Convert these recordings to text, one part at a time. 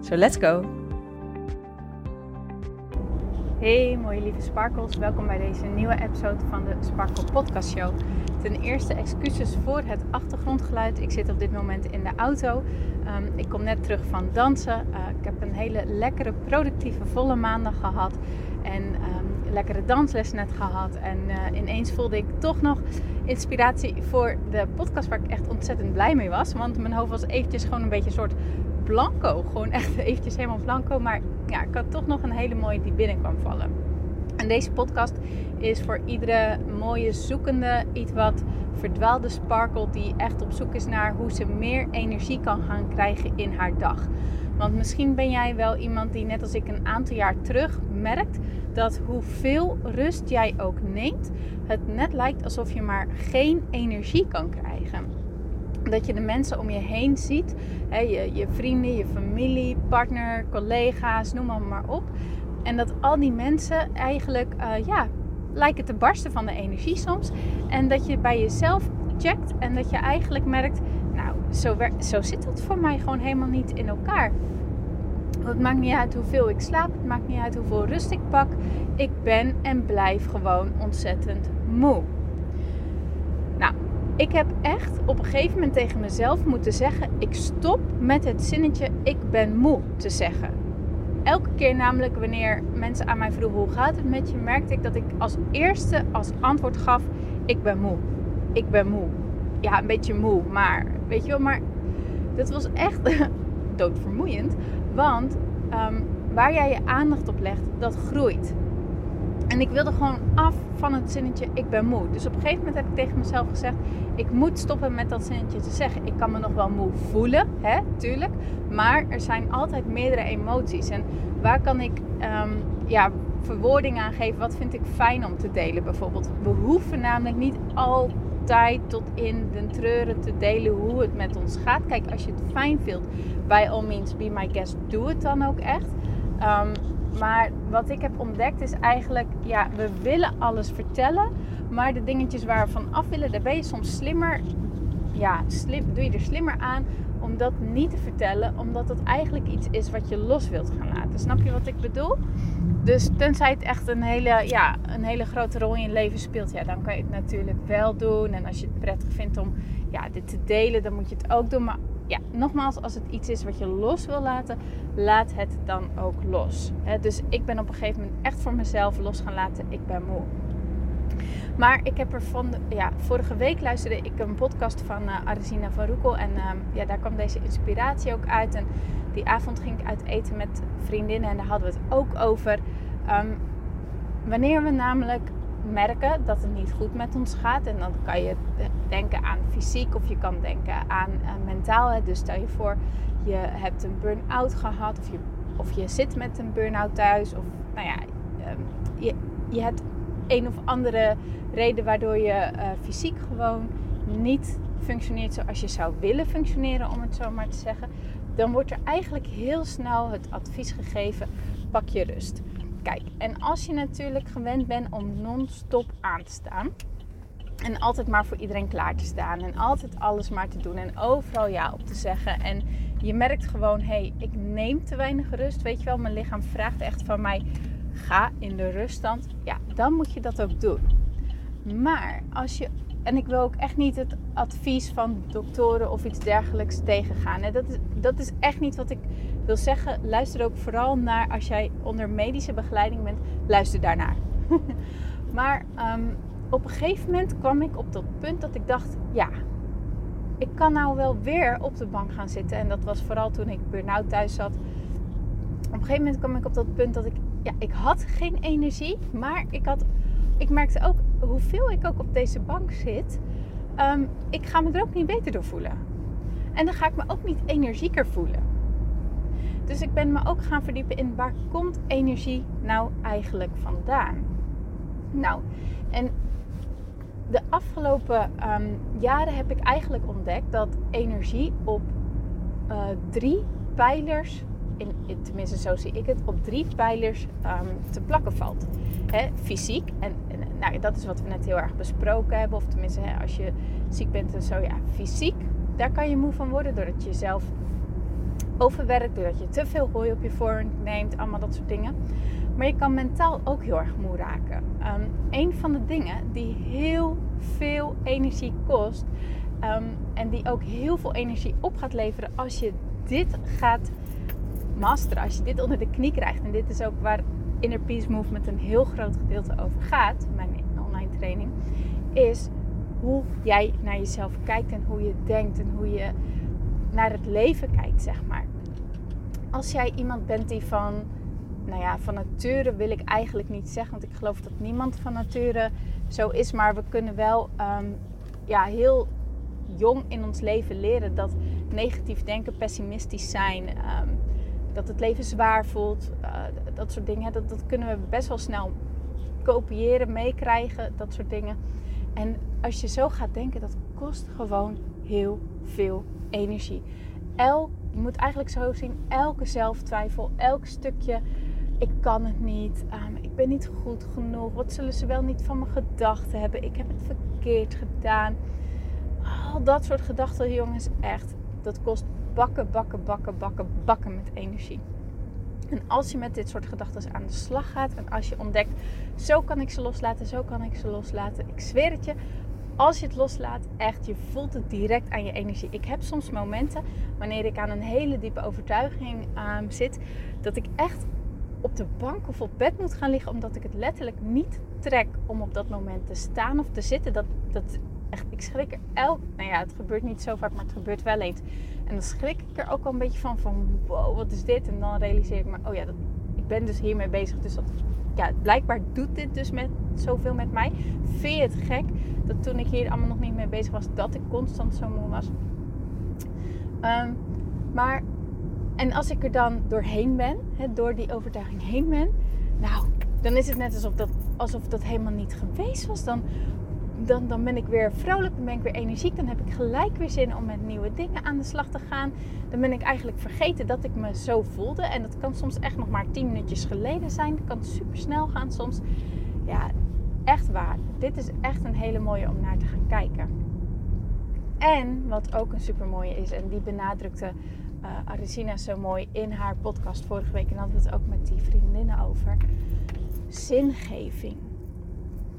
So let's go! Hey mooie lieve sparkles, welkom bij deze nieuwe episode van de Sparkle Podcast Show. Ten eerste excuses voor het achtergrondgeluid. Ik zit op dit moment in de auto. Ehm, ik kom net terug van dansen. Uh, ik heb een hele lekkere, productieve, volle maandag gehad. En um, lekkere dansles net gehad. En uh, ineens voelde ik toch nog inspiratie voor de podcast waar ik echt ontzettend blij mee was. Want mijn hoofd was eventjes gewoon een beetje een soort blanco. Gewoon echt eventjes helemaal blanco. Maar ja, ik had toch nog een hele mooie die binnenkwam vallen. En deze podcast is voor iedere mooie zoekende, iets wat verdwaalde sparkle die echt op zoek is naar hoe ze meer energie kan gaan krijgen in haar dag. Want misschien ben jij wel iemand die net als ik een aantal jaar terug merkt dat hoeveel rust jij ook neemt, het net lijkt alsof je maar geen energie kan krijgen dat je de mensen om je heen ziet. Hè, je, je vrienden, je familie, partner, collega's, noem maar, maar op. En dat al die mensen eigenlijk uh, ja, lijken te barsten van de energie soms. En dat je bij jezelf checkt en dat je eigenlijk merkt... Nou, zo, zo zit dat voor mij gewoon helemaal niet in elkaar. Het maakt niet uit hoeveel ik slaap. Het maakt niet uit hoeveel rust ik pak. Ik ben en blijf gewoon ontzettend moe. Ik heb echt op een gegeven moment tegen mezelf moeten zeggen: ik stop met het zinnetje ik ben moe te zeggen. Elke keer namelijk wanneer mensen aan mij vroegen hoe gaat het met je, merkte ik dat ik als eerste als antwoord gaf: ik ben moe. Ik ben moe. Ja, een beetje moe, maar weet je wel, maar dat was echt doodvermoeiend. Want um, waar jij je aandacht op legt, dat groeit. En ik wilde gewoon af van het zinnetje ik ben moe. Dus op een gegeven moment heb ik tegen mezelf gezegd: ik moet stoppen met dat zinnetje te zeggen. Ik kan me nog wel moe voelen, hè, tuurlijk. Maar er zijn altijd meerdere emoties. En waar kan ik um, ja, verwoording aan geven? Wat vind ik fijn om te delen bijvoorbeeld? We hoeven namelijk niet altijd tot in de treuren te delen hoe het met ons gaat. Kijk, als je het fijn vindt, by all means be my guest, doe het dan ook echt. Um, maar wat ik heb ontdekt is eigenlijk, ja, we willen alles vertellen. Maar de dingetjes waar we van af willen, daar ben je soms slimmer. Ja, slim, doe je er slimmer aan om dat niet te vertellen. Omdat het eigenlijk iets is wat je los wilt gaan laten. Snap je wat ik bedoel? Dus tenzij het echt een hele, ja, een hele grote rol in je leven speelt, ja, dan kan je het natuurlijk wel doen. En als je het prettig vindt om ja, dit te delen, dan moet je het ook doen. Maar ja, nogmaals, als het iets is wat je los wil laten, laat het dan ook los. dus ik ben op een gegeven moment echt voor mezelf los gaan laten. Ik ben moe. Maar ik heb er van, ja, vorige week luisterde ik een podcast van uh, van Roekel. En uh, ja, daar kwam deze inspiratie ook uit. En die avond ging ik uit eten met vriendinnen en daar hadden we het ook over. Um, wanneer we namelijk merken dat het niet goed met ons gaat. En dan kan je denken aan fysiek of je kan denken aan uh, mentaal. Dus stel je voor, je hebt een burn-out gehad of je, of je zit met een burn-out thuis. Of nou ja, um, je, je hebt een of andere reden waardoor je uh, fysiek gewoon niet functioneert zoals je zou willen functioneren, om het zo maar te zeggen. Dan wordt er eigenlijk heel snel het advies gegeven: pak je rust. Kijk, en als je natuurlijk gewend bent om non-stop aan te staan. En altijd maar voor iedereen klaar te staan. En altijd alles maar te doen. En overal ja op te zeggen. En je merkt gewoon, hé, hey, ik neem te weinig rust. Weet je wel, mijn lichaam vraagt echt van mij, ga in de ruststand. Ja, dan moet je dat ook doen. Maar als je en ik wil ook echt niet het advies van doktoren of iets dergelijks tegengaan. Dat is, dat is echt niet wat ik wil zeggen. Luister ook vooral naar als jij onder medische begeleiding bent. Luister daarnaar. maar um, op een gegeven moment kwam ik op dat punt dat ik dacht: ja, ik kan nou wel weer op de bank gaan zitten. En dat was vooral toen ik burn-out thuis zat. Op een gegeven moment kwam ik op dat punt dat ik, ja, ik had geen energie, maar ik had ik merkte ook hoeveel ik ook op deze bank zit. Um, ik ga me er ook niet beter door voelen. En dan ga ik me ook niet energieker voelen. Dus ik ben me ook gaan verdiepen in waar komt energie nou eigenlijk vandaan? Nou, en de afgelopen ehm, jaren heb ik eigenlijk ontdekt dat energie op uh, drie pijlers, in, tenminste zo zie ik het, op drie pijlers um, te plakken valt. Fysiek, en, nou, dat is wat we net heel erg besproken hebben, of tenminste als je ziek bent en zo, ja, fysiek, daar kan je moe van worden doordat je jezelf overwerkt, doordat je te veel hooi op je voor neemt, allemaal dat soort dingen. Maar je kan mentaal ook heel erg moe raken. Um, een van de dingen die heel veel energie kost um, en die ook heel veel energie op gaat leveren als je dit gaat masteren, als je dit onder de knie krijgt. En dit is ook waar Inner Peace Movement een heel groot gedeelte over gaat, mijn online training, is hoe jij naar jezelf kijkt en hoe je denkt en hoe je naar het leven kijkt, zeg maar. Als jij iemand bent die van, nou ja, van nature wil ik eigenlijk niet zeggen, want ik geloof dat niemand van nature zo is, maar we kunnen wel um, ja, heel jong in ons leven leren dat negatief denken, pessimistisch zijn, um, dat het leven zwaar voelt, uh, dat soort dingen, dat, dat kunnen we best wel snel kopiëren, meekrijgen, dat soort dingen. En als je zo gaat denken, dat kost gewoon heel veel energie. El, je moet eigenlijk zo zien, elke zelftwijfel, elk stukje, ik kan het niet, um, ik ben niet goed genoeg, wat zullen ze wel niet van me gedacht hebben, ik heb het verkeerd gedaan. Al dat soort gedachten, jongens, echt, dat kost bakken, bakken, bakken, bakken, bakken met energie. En als je met dit soort gedachten aan de slag gaat en als je ontdekt, zo kan ik ze loslaten, zo kan ik ze loslaten, ik zweer het je, als je het loslaat, echt, je voelt het direct aan je energie. Ik heb soms momenten wanneer ik aan een hele diepe overtuiging um, zit, dat ik echt op de bank of op bed moet gaan liggen, omdat ik het letterlijk niet trek om op dat moment te staan of te zitten. Dat, dat echt, ik schrik er elk, nou ja, het gebeurt niet zo vaak, maar het gebeurt wel eens. En dan schrik ik er ook al een beetje van, van wow, wat is dit? En dan realiseer ik me, oh ja, dat, ik ben dus hiermee bezig. Dus dat, ja, blijkbaar doet dit dus met zoveel met mij. Vind je het gek dat toen ik hier allemaal nog niet mee bezig was, dat ik constant zo moe was? Um, maar, en als ik er dan doorheen ben, door die overtuiging heen ben, nou, dan is het net alsof dat, alsof dat helemaal niet geweest was. Dan dan, dan ben ik weer vrolijk, dan ben ik weer energiek. Dan heb ik gelijk weer zin om met nieuwe dingen aan de slag te gaan. Dan ben ik eigenlijk vergeten dat ik me zo voelde. En dat kan soms echt nog maar 10 minuutjes geleden zijn. Dat kan super snel gaan soms. Ja, echt waar. Dit is echt een hele mooie om naar te gaan kijken. En wat ook een super mooie is, en die benadrukte uh, zo mooi in haar podcast vorige week. En hadden we het ook met die vriendinnen over. Zingeving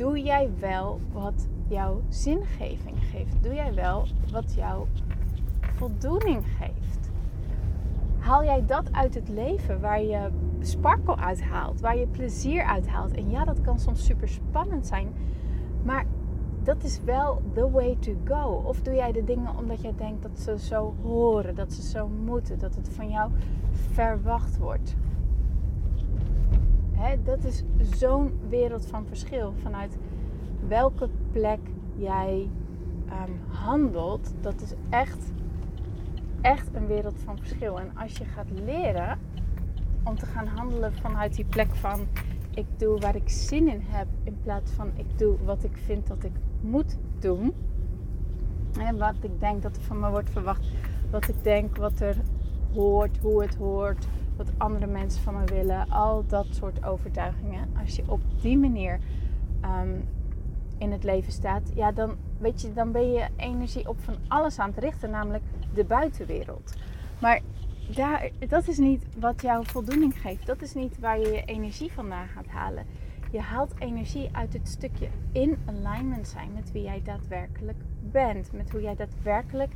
doe jij wel wat jouw zingeving geeft? Doe jij wel wat jouw voldoening geeft? Haal jij dat uit het leven waar je sparkle uithaalt, waar je plezier uithaalt? En ja, dat kan soms super spannend zijn, maar dat is wel the way to go. Of doe jij de dingen omdat jij denkt dat ze zo horen, dat ze zo moeten, dat het van jou verwacht wordt? dat is zo'n wereld van verschil. Vanuit welke plek jij um, handelt, dat is echt, echt een wereld van verschil. En als je gaat leren om te gaan handelen vanuit die plek van ik doe waar ik zin in heb, in plaats van ik doe wat ik vind dat ik moet doen. En wat ik denk dat er van me wordt verwacht, wat ik denk wat er hoort, hoe het hoort, wat andere mensen van me willen. Al dat soort overtuigingen. Als je op die manier ehm, in het leven staat, ja, dan, weet je, dan ben je energie op van alles aan het richten, namelijk de buitenwereld. Maar daar, dat is niet wat jou voldoening geeft. Dat is niet waar je je energie vandaan gaat halen. Je haalt energie uit het stukje in alignment zijn met wie jij daadwerkelijk bent. Met hoe jij daadwerkelijk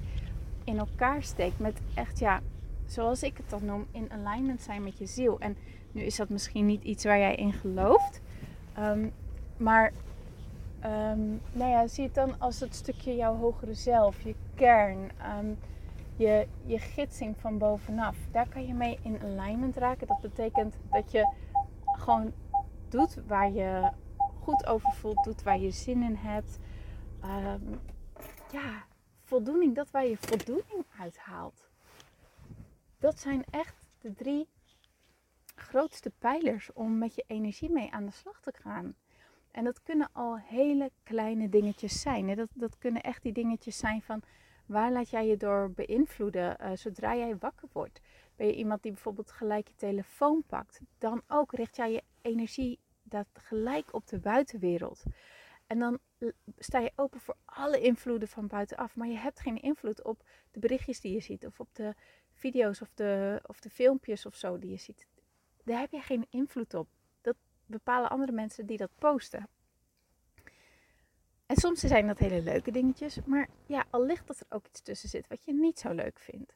in elkaar steekt. Met echt, ja, zoals ik het dan noem, in alignment zijn met je ziel. En nu is dat misschien niet iets waar jij in gelooft. Um, maar um, nou ja, zie het dan als het stukje jouw hogere zelf, je kern, um, je, je gidsing van bovenaf. Daar kan je mee in alignment raken. Dat betekent dat je gewoon doet waar je goed over voelt, doet waar je zin in hebt. ja, voldoening, dat waar je voldoening uithaalt dat zijn echt de drie grootste pijlers om met je energie mee aan de slag te gaan. En dat kunnen al hele kleine dingetjes zijn. Dat, dat kunnen echt die dingetjes zijn van waar laat jij je door beïnvloeden uh, zodra jij wakker wordt. Ben je iemand die bijvoorbeeld gelijk je telefoon pakt, dan ook richt jij je energie dat gelijk op de buitenwereld. En dan sta je open voor alle invloeden van buitenaf. Maar je hebt geen invloed op de berichtjes die je ziet. Of op de video's of de, of de filmpjes of zo die je ziet. Daar heb je geen invloed op. Dat bepalen andere mensen die dat posten. En soms zijn dat hele leuke dingetjes. Maar ja, al ligt dat er ook iets tussen zit wat je niet zo leuk vindt.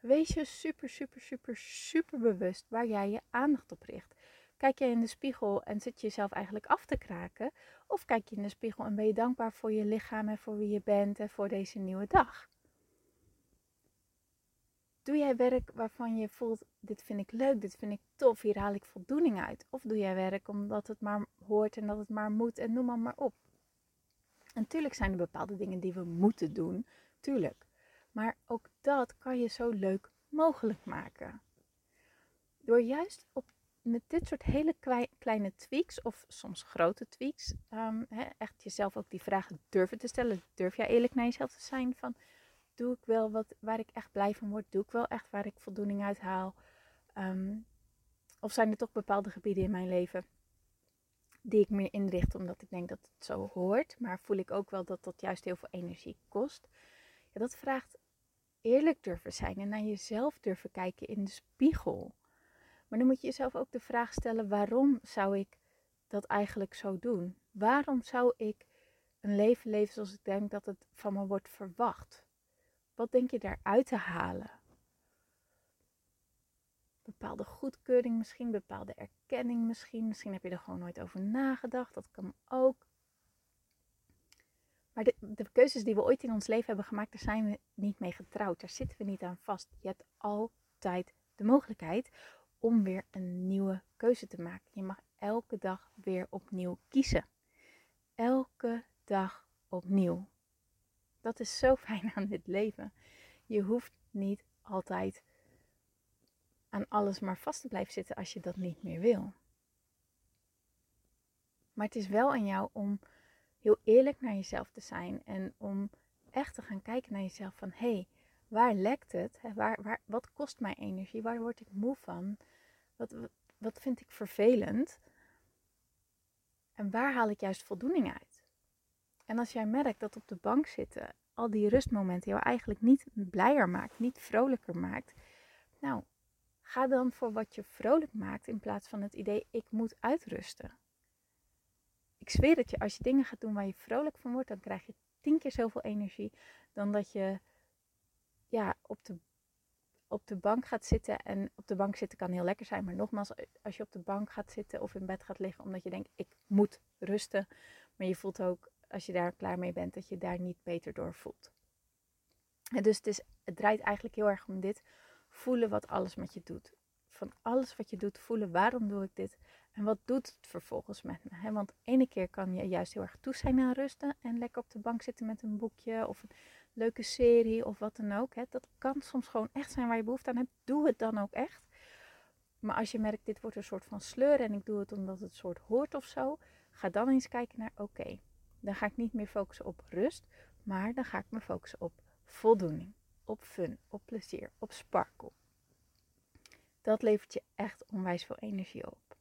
Wees je super, super, super, super bewust waar jij je aandacht op richt. Kijk je in de spiegel en zit je jezelf eigenlijk af te kraken? Of kijk je in de spiegel en ben je dankbaar voor je lichaam en voor wie je bent en voor deze nieuwe dag? Doe jij werk waarvan je voelt, dit vind ik leuk, dit vind ik tof, hier haal ik voldoening uit? Of doe jij werk omdat het maar hoort en dat het maar moet en noem maar, maar op? Natuurlijk zijn er bepaalde dingen die we moeten doen, tuurlijk. Maar ook dat kan je zo leuk mogelijk maken. Door juist op met dit soort hele kleine tweaks, of soms grote tweaks, um, echt jezelf ook die vragen durven te stellen. Durf jij eerlijk naar jezelf te zijn van, doe ik wel wat waar ik echt blij van word? Doe ik wel echt waar ik voldoening uit haal? Ehm, of zijn er toch bepaalde gebieden in mijn leven die ik meer inricht omdat ik denk dat het zo hoort, maar voel ik ook wel dat dat juist heel veel energie kost? Ja, dat vraagt eerlijk durven zijn en naar jezelf durven kijken in de spiegel. Maar dan moet je jezelf ook de vraag stellen: waarom zou ik dat eigenlijk zo doen? Waarom zou ik een leven leven zoals ik denk dat het van me wordt verwacht? Wat denk je daaruit te halen? Bepaalde goedkeuring misschien, bepaalde erkenning misschien. Misschien heb je er gewoon nooit over nagedacht. Dat kan ook. Maar de, keuzes die we ooit in ons leven hebben gemaakt, daar zijn we niet mee getrouwd. Daar zitten we niet aan vast. Je hebt altijd de mogelijkheid om weer een nieuwe keuze te maken. Je mag elke dag weer opnieuw kiezen. Elke dag opnieuw. Dat is zo fijn aan dit leven. Je hoeft niet altijd aan alles maar vast te blijven zitten als je dat niet meer wil. Maar het is wel aan jou om heel eerlijk naar jezelf te zijn en om echt te gaan kijken naar jezelf van hé, hey, waar lekt het? Waar, waar, wat kost mij energie? Waar word ik moe van? Wat, wat vind ik vervelend? En waar haal ik juist voldoening uit? En als jij merkt dat op de bank zitten al die rustmomenten jou eigenlijk niet blijer maakt, niet vrolijker maakt, nou, ga dan voor wat je vrolijk maakt in plaats van het idee ik moet uitrusten. Ik zweer dat je als je dingen gaat doen waar je vrolijk van wordt, dan krijg je tien keer zoveel energie dan dat je ja, op de op de bank gaat zitten. En op de bank zitten kan heel lekker zijn. Maar nogmaals, als je op de bank gaat zitten of in bed gaat liggen omdat je denkt, ik moet rusten. Maar je voelt ook, als je daar klaar mee bent, dat je daar niet beter door voelt. Dus het, is, het draait eigenlijk heel erg om dit. Voelen wat alles met je doet. Van alles wat je doet, voelen waarom doe ik dit. En wat doet het vervolgens met me? Want ene keer kan je juist heel erg toe zijn aan rusten. En lekker op de bank zitten met een boekje of een leuke serie of wat dan ook. Dat kan soms gewoon echt zijn waar je behoefte aan hebt. Doe het dan ook echt. Maar als je merkt, dit wordt een soort van sleur en ik doe het omdat het soort hoort of zo. Ga dan eens kijken naar, oké, dan ga ik niet meer focussen op rust. Maar dan ga ik me focussen op voldoening, op fun, op plezier, op sparkle. Dat levert je echt onwijs veel energie op.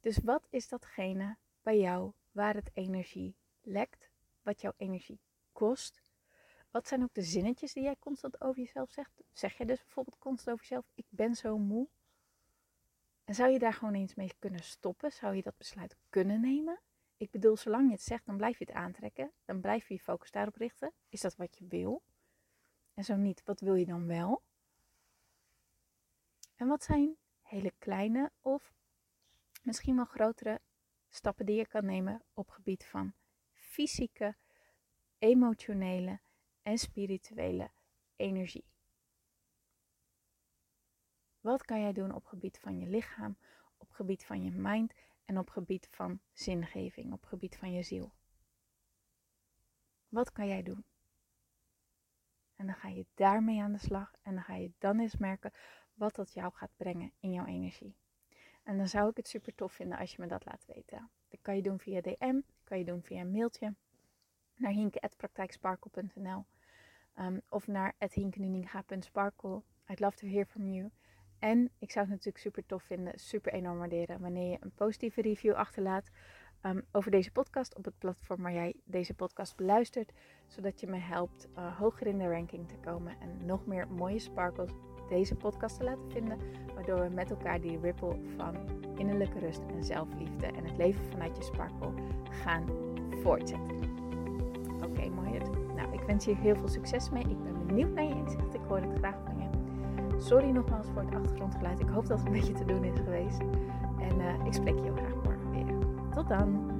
Dus wat is datgene bij jou waar het energie lekt? wat jouw energie kost. Wat zijn ook de zinnetjes die jij constant over jezelf zegt? Zeg je dus bijvoorbeeld constant over jezelf: Ik ben zo moe? En zou je daar gewoon eens mee kunnen stoppen? Zou je dat besluit kunnen nemen? Ik bedoel, zolang je het zegt, dan blijf je het aantrekken. Dan blijf je je focus daarop richten. Is dat wat je wil? En zo niet, wat wil je dan wel? En wat zijn hele kleine of misschien wel grotere stappen die je kan nemen op gebied van fysieke, emotionele en spirituele energie. Wat kan jij doen op gebied van je lichaam, op gebied van je mind en op gebied van zingeving, op gebied van je ziel? Wat kan jij doen? En dan ga je daarmee aan de slag. En dan ga je dan eens merken wat dat jou gaat brengen in jouw energie. En dan zou ik het super tof vinden als je me dat laat weten. Dat kan je doen via DM, dat kan je doen via een mailtje naar hinke.praktijksparkle.nl um, ehm, of naar hinkenuninga.sparkle. I'd love to hear from you. En ik zou het natuurlijk super tof vinden, super enorm waarderen wanneer je een positieve review achterlaat um, over deze podcast op het platform waar jij deze podcast beluistert, zodat je me helpt uh, hoger in de ranking te komen en nog meer mooie sparkles deze podcast te laten vinden, waardoor we met elkaar die ripple van innerlijke rust en zelfliefde en het leven vanuit je sparkle gaan voortzetten. Oké, okay, mooi. Nou, ik wens je heel veel succes mee. Ik ben benieuwd naar je inzicht. Ik hoor Sorry nogmaals voor het achtergrondgeluid. Ik hoop dat het een beetje te doen is geweest. En uh, ik spreek je heel graag morgen weer. Tot dan!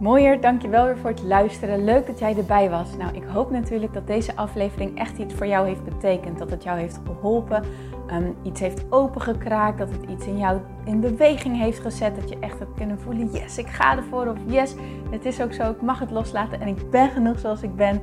Mooier, dankjewel weer voor het luisteren. Leuk dat jij erbij was. Nou, ik hoop natuurlijk dat deze aflevering echt iets voor jou heeft betekend. Dat het jou heeft geholpen, um, iets heeft opengekraakt, dat het iets in jou in beweging heeft gezet. Dat je echt hebt kunnen voelen, yes, ik ga ervoor. Of yes, het is ook zo, ik mag het loslaten en ik ben genoeg zoals ik ben.